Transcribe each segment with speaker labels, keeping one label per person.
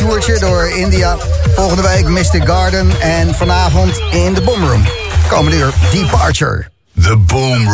Speaker 1: een toertje door India. Volgende week Mystic Garden. En vanavond in de Boomroom. Komende uur Departure.
Speaker 2: The Boom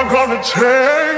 Speaker 2: I'm gonna
Speaker 1: take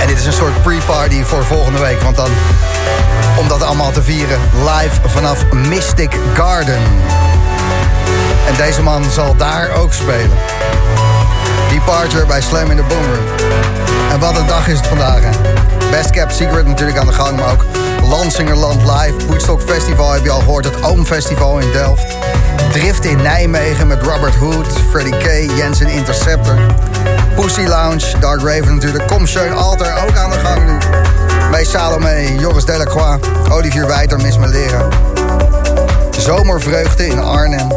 Speaker 1: En dit is een soort pre-party voor volgende week. Want dan, om dat allemaal te vieren, live vanaf Mystic Garden. En deze man zal daar ook spelen. Departure bij Slam in the Boomroom. En wat een dag is het vandaag, hè? Best Kept Secret natuurlijk aan de gang, maar ook Lansingerland Live. Woodstock Festival heb je al gehoord, het Oom Festival in Delft. Drift in Nijmegen met Robert Hood, Freddie K, Jensen Interceptor. Pussy Lounge, Dark Raven natuurlijk. Kom Schön Alter ook aan de gang nu. Bij Salome, Joris Delacroix, Olivier Wijter, Miss Melera. Zomervreugde in Arnhem.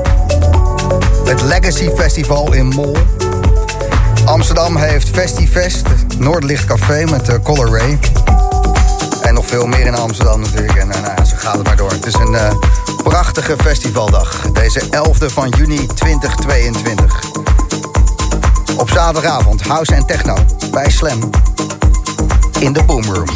Speaker 1: Het Legacy Festival in Mol. Amsterdam heeft Festivest, Noordlicht Café met uh, Color Ray. En nog veel meer in Amsterdam natuurlijk. En uh, nou, zo gaat het maar door. Het is een uh, prachtige festivaldag. Deze 11e van juni 2022. Op zaterdagavond House en Techno bij Slam. In de Boomroom.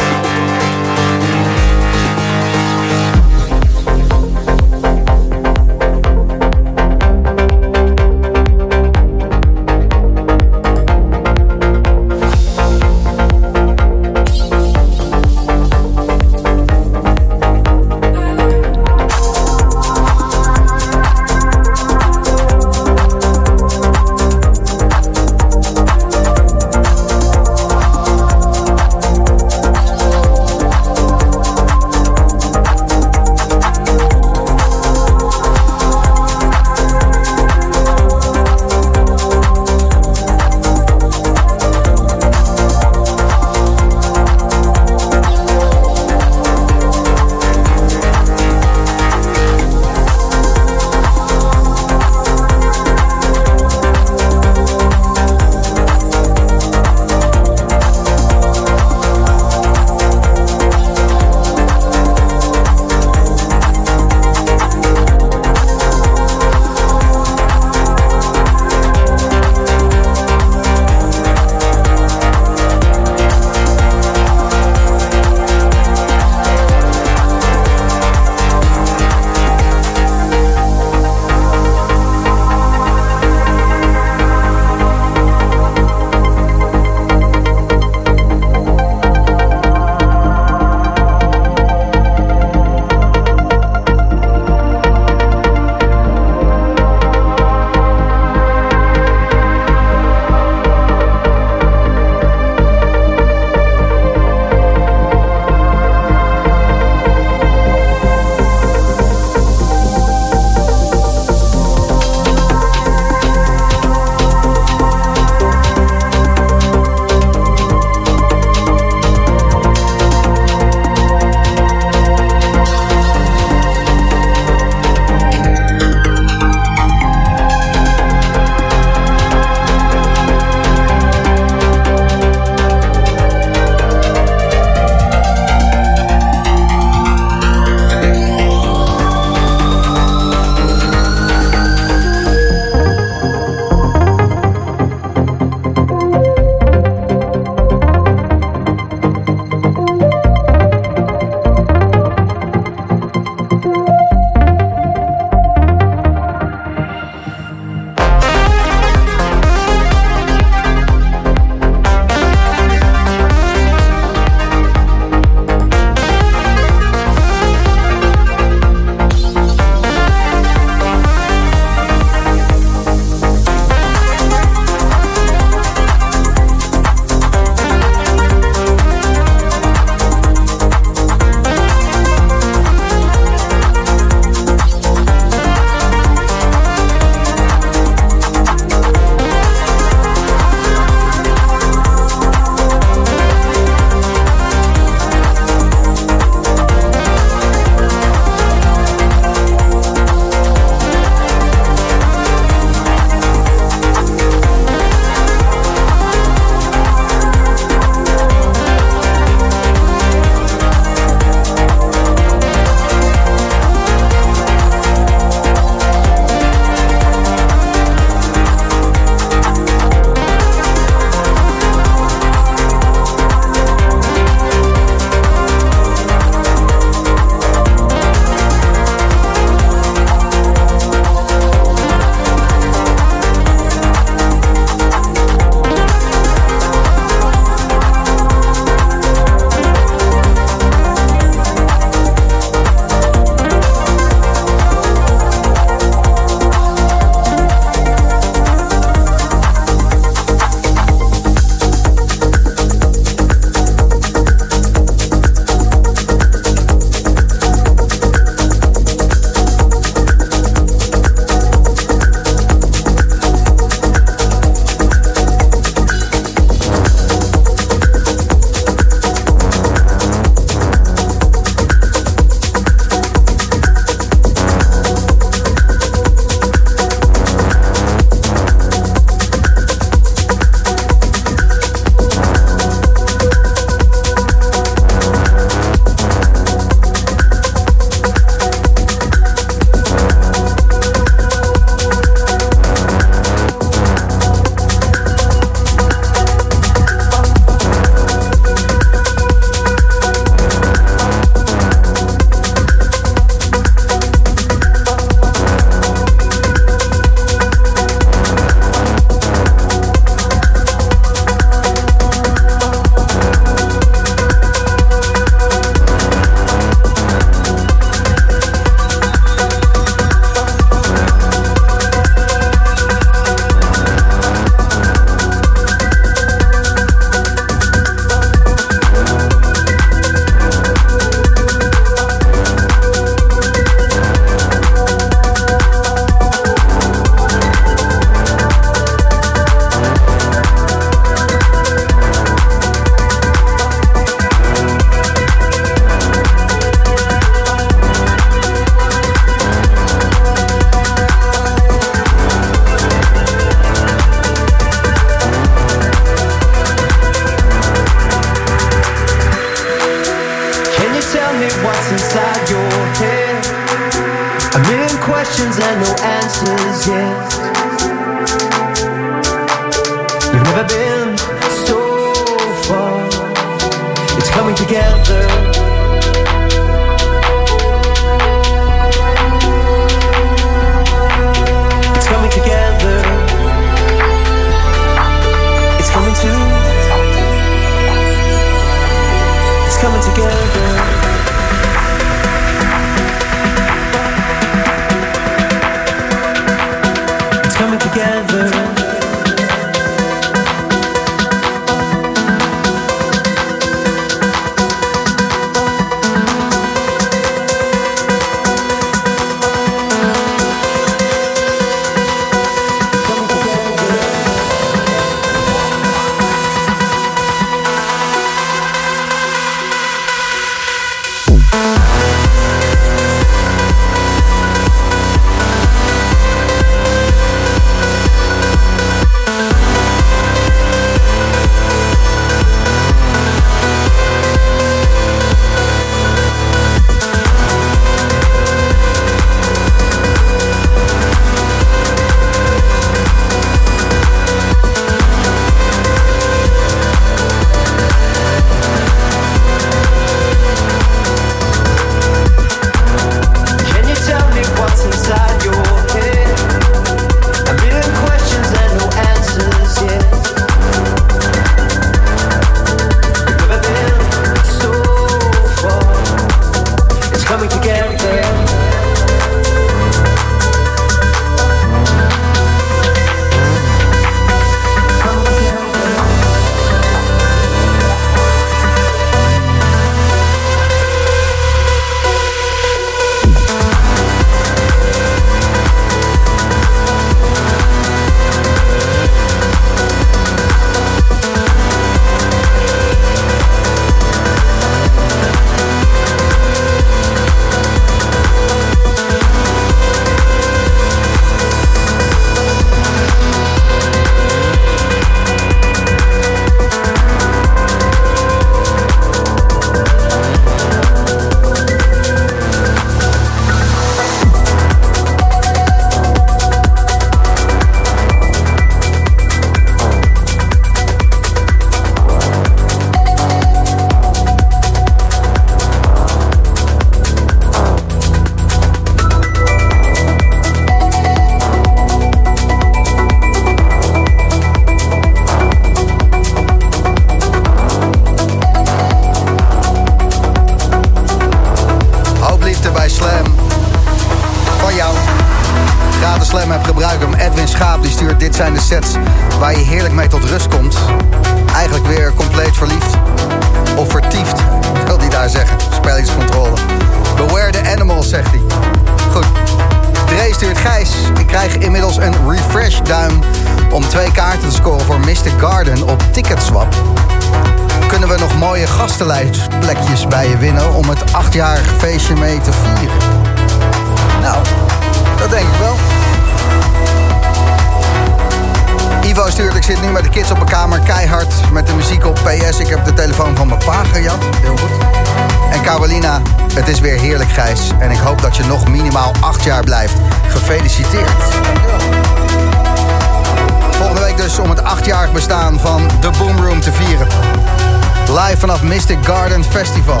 Speaker 1: Festival.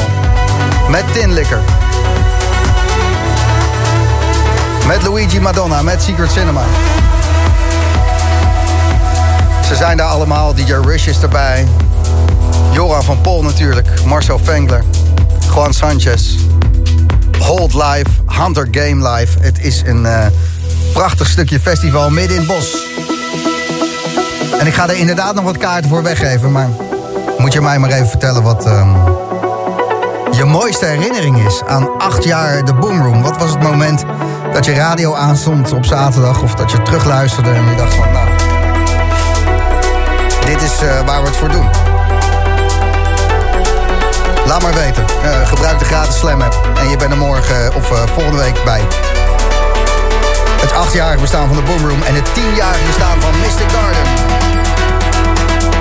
Speaker 1: Met Tin Liquor. Met Luigi Madonna, met Secret Cinema. Ze zijn daar allemaal. DJ Rush is erbij. Joran van Pol natuurlijk. Marcel Fengler. Juan Sanchez. Hold Live. Hunter Game Live. Het is een eh, prachtig stukje festival midden in het bos. En ik ga er inderdaad nog wat kaarten voor weggeven. Maar moet je mij maar even vertellen wat ehm, je mooiste herinnering is aan acht jaar de Boomroom. Wat was het moment dat je radio aanstond op zaterdag... of dat je terugluisterde en je dacht van... nou, dit is eh, waar we het voor doen. Laat maar weten. Eh, gebruik de gratis Slam app. En je bent er morgen of eh, volgende week bij. Het achtjarig bestaan van de Boomroom en het tienjarig bestaan van Mystic Garden.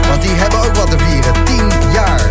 Speaker 1: Want die hebben ook wat te vieren. Tien jaar.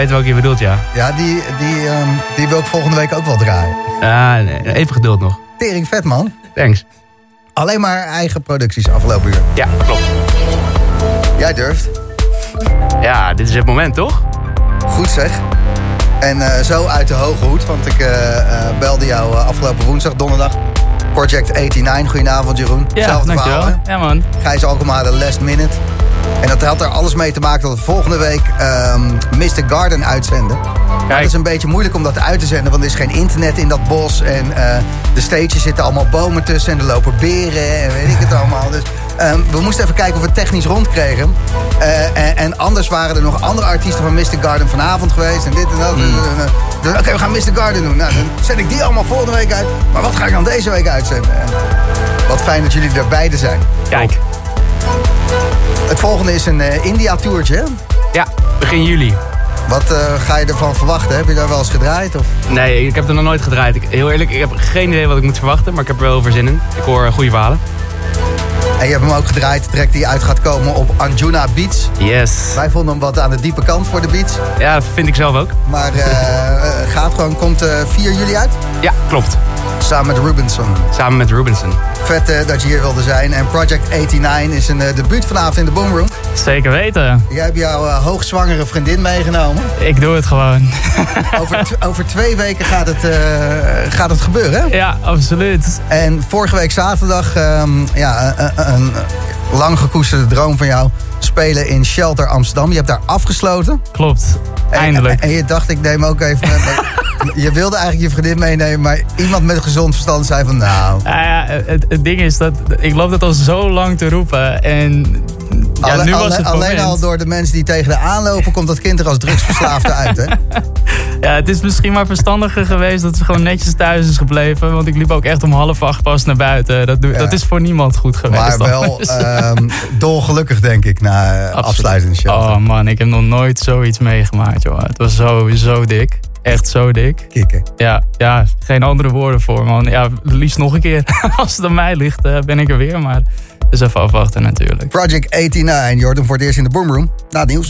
Speaker 3: Weet welke je bedoelt, ja.
Speaker 1: Ja, die, die, ehm, die wil ik volgende week ook wel draaien.
Speaker 3: Ah, nee, even geduld nog.
Speaker 1: Tering vet, man.
Speaker 3: Thanks.
Speaker 1: Alleen maar eigen producties afgelopen uur.
Speaker 3: Ja, klopt.
Speaker 1: Jij durft.
Speaker 3: Ja, dit is het moment, toch?
Speaker 1: Goed zeg. En eh, zo uit de hoge hoed, want ik eh, eh, belde jou afgelopen woensdag, donderdag. Project 89, goedenavond Jeroen.
Speaker 4: Ja,
Speaker 1: Zelfde
Speaker 4: dankjewel.
Speaker 1: verhaal?
Speaker 4: Ja, man.
Speaker 1: Gijs Alkema, de last minute. En dat had er alles mee te maken dat we volgende week ehm Mr. Garden uitzenden. Het is een beetje moeilijk om dat uit te zenden, want er is geen internet in dat bos. En eh, de stages zitten allemaal bomen tussen en er lopen beren en weet ik het allemaal. Dus ehm, we moesten even kijken of we het technisch rondkregen. Eh, en, en anders waren er nog andere artiesten van Mr. Garden vanavond geweest en dit en dat.
Speaker 4: Hmm.
Speaker 1: Eh, dus, Oké, we gaan Mr. Garden doen. Nou, dan zet ik die allemaal volgende week uit. Maar wat ga ik dan deze week uitzenden? En wat fijn dat jullie er beide zijn.
Speaker 3: Kijk.
Speaker 1: Het volgende is een eh, India-tourtje. hè?
Speaker 3: Ja, begin juli.
Speaker 1: Wat eh, ga je ervan verwachten? Heb je daar wel eens gedraaid? Of?
Speaker 3: Nee, ik heb er nog nooit gedraaid. Ik, heel eerlijk, ik heb geen idee wat ik moet verwachten, maar ik heb er wel in. Ik hoor eh, goede verhalen.
Speaker 1: En je hebt hem ook gedraaid, de track die uit gaat komen op Anjuna Beach.
Speaker 3: Yes.
Speaker 1: Wij vonden hem wat aan de diepe kant voor de beach.
Speaker 3: Ja, dat vind ik zelf ook.
Speaker 1: Maar gaat gewoon, komt eh 4 juli uit.
Speaker 3: Ja, klopt.
Speaker 1: Samen met Rubenson.
Speaker 3: Samen met Rubenson.
Speaker 1: Vet eh, dat je hier wilde zijn. En Project 89 is een eh, debuut vanavond in de Boomroom.
Speaker 4: Zeker weten.
Speaker 1: Jij hebt jouw eh, hoogzwangere vriendin meegenomen.
Speaker 4: Ik doe het gewoon.
Speaker 1: Over, over twee weken gaat het, gaat het gebeuren. hè?
Speaker 4: ja, absoluut.
Speaker 1: En vorige week zaterdag, ehm, ja, een lang gekoesterde droom van jou. Spelen in Shelter Amsterdam. Je hebt daar afgesloten.
Speaker 4: Klopt. Eindelijk.
Speaker 1: En, en je dacht, ik neem ook even... je wilde eigenlijk je vriendin meenemen, maar iemand met gezond verstand zei van... Nou,
Speaker 4: Ja, ja, het, het ding is dat ik loop dat al zo lang te roepen. En ja,
Speaker 1: alle-
Speaker 4: nu was
Speaker 1: alle-
Speaker 4: het
Speaker 1: alleen
Speaker 4: moment.
Speaker 1: al door de mensen die tegen de aanlopen... komt dat kind er als drugsverslaafde uit, hè?
Speaker 4: Ja, het is misschien maar verstandiger geweest dat ze gewoon netjes thuis is gebleven. Want ik liep ook echt om half acht pas naar buiten. Dat,
Speaker 1: Ja.
Speaker 4: dat is voor niemand goed geweest.
Speaker 1: Maar wel
Speaker 4: anders.
Speaker 1: ehm dolgelukkig, denk ik, na eh,
Speaker 4: Absoluut.
Speaker 1: afsluitende Shelter.
Speaker 4: Oh man, ik heb nog nooit zoiets meegemaakt, joh. Het was zo, zo dik. Echt zo dik.
Speaker 1: Kikken.
Speaker 4: Ja, ja, geen andere woorden voor, man. Ja, liefst nog een keer. Als het aan mij ligt, eh, ben ik er weer. Maar dus even afwachten natuurlijk.
Speaker 1: Project 89, Jordan voor het eerst in de Boomroom. Na het nieuws.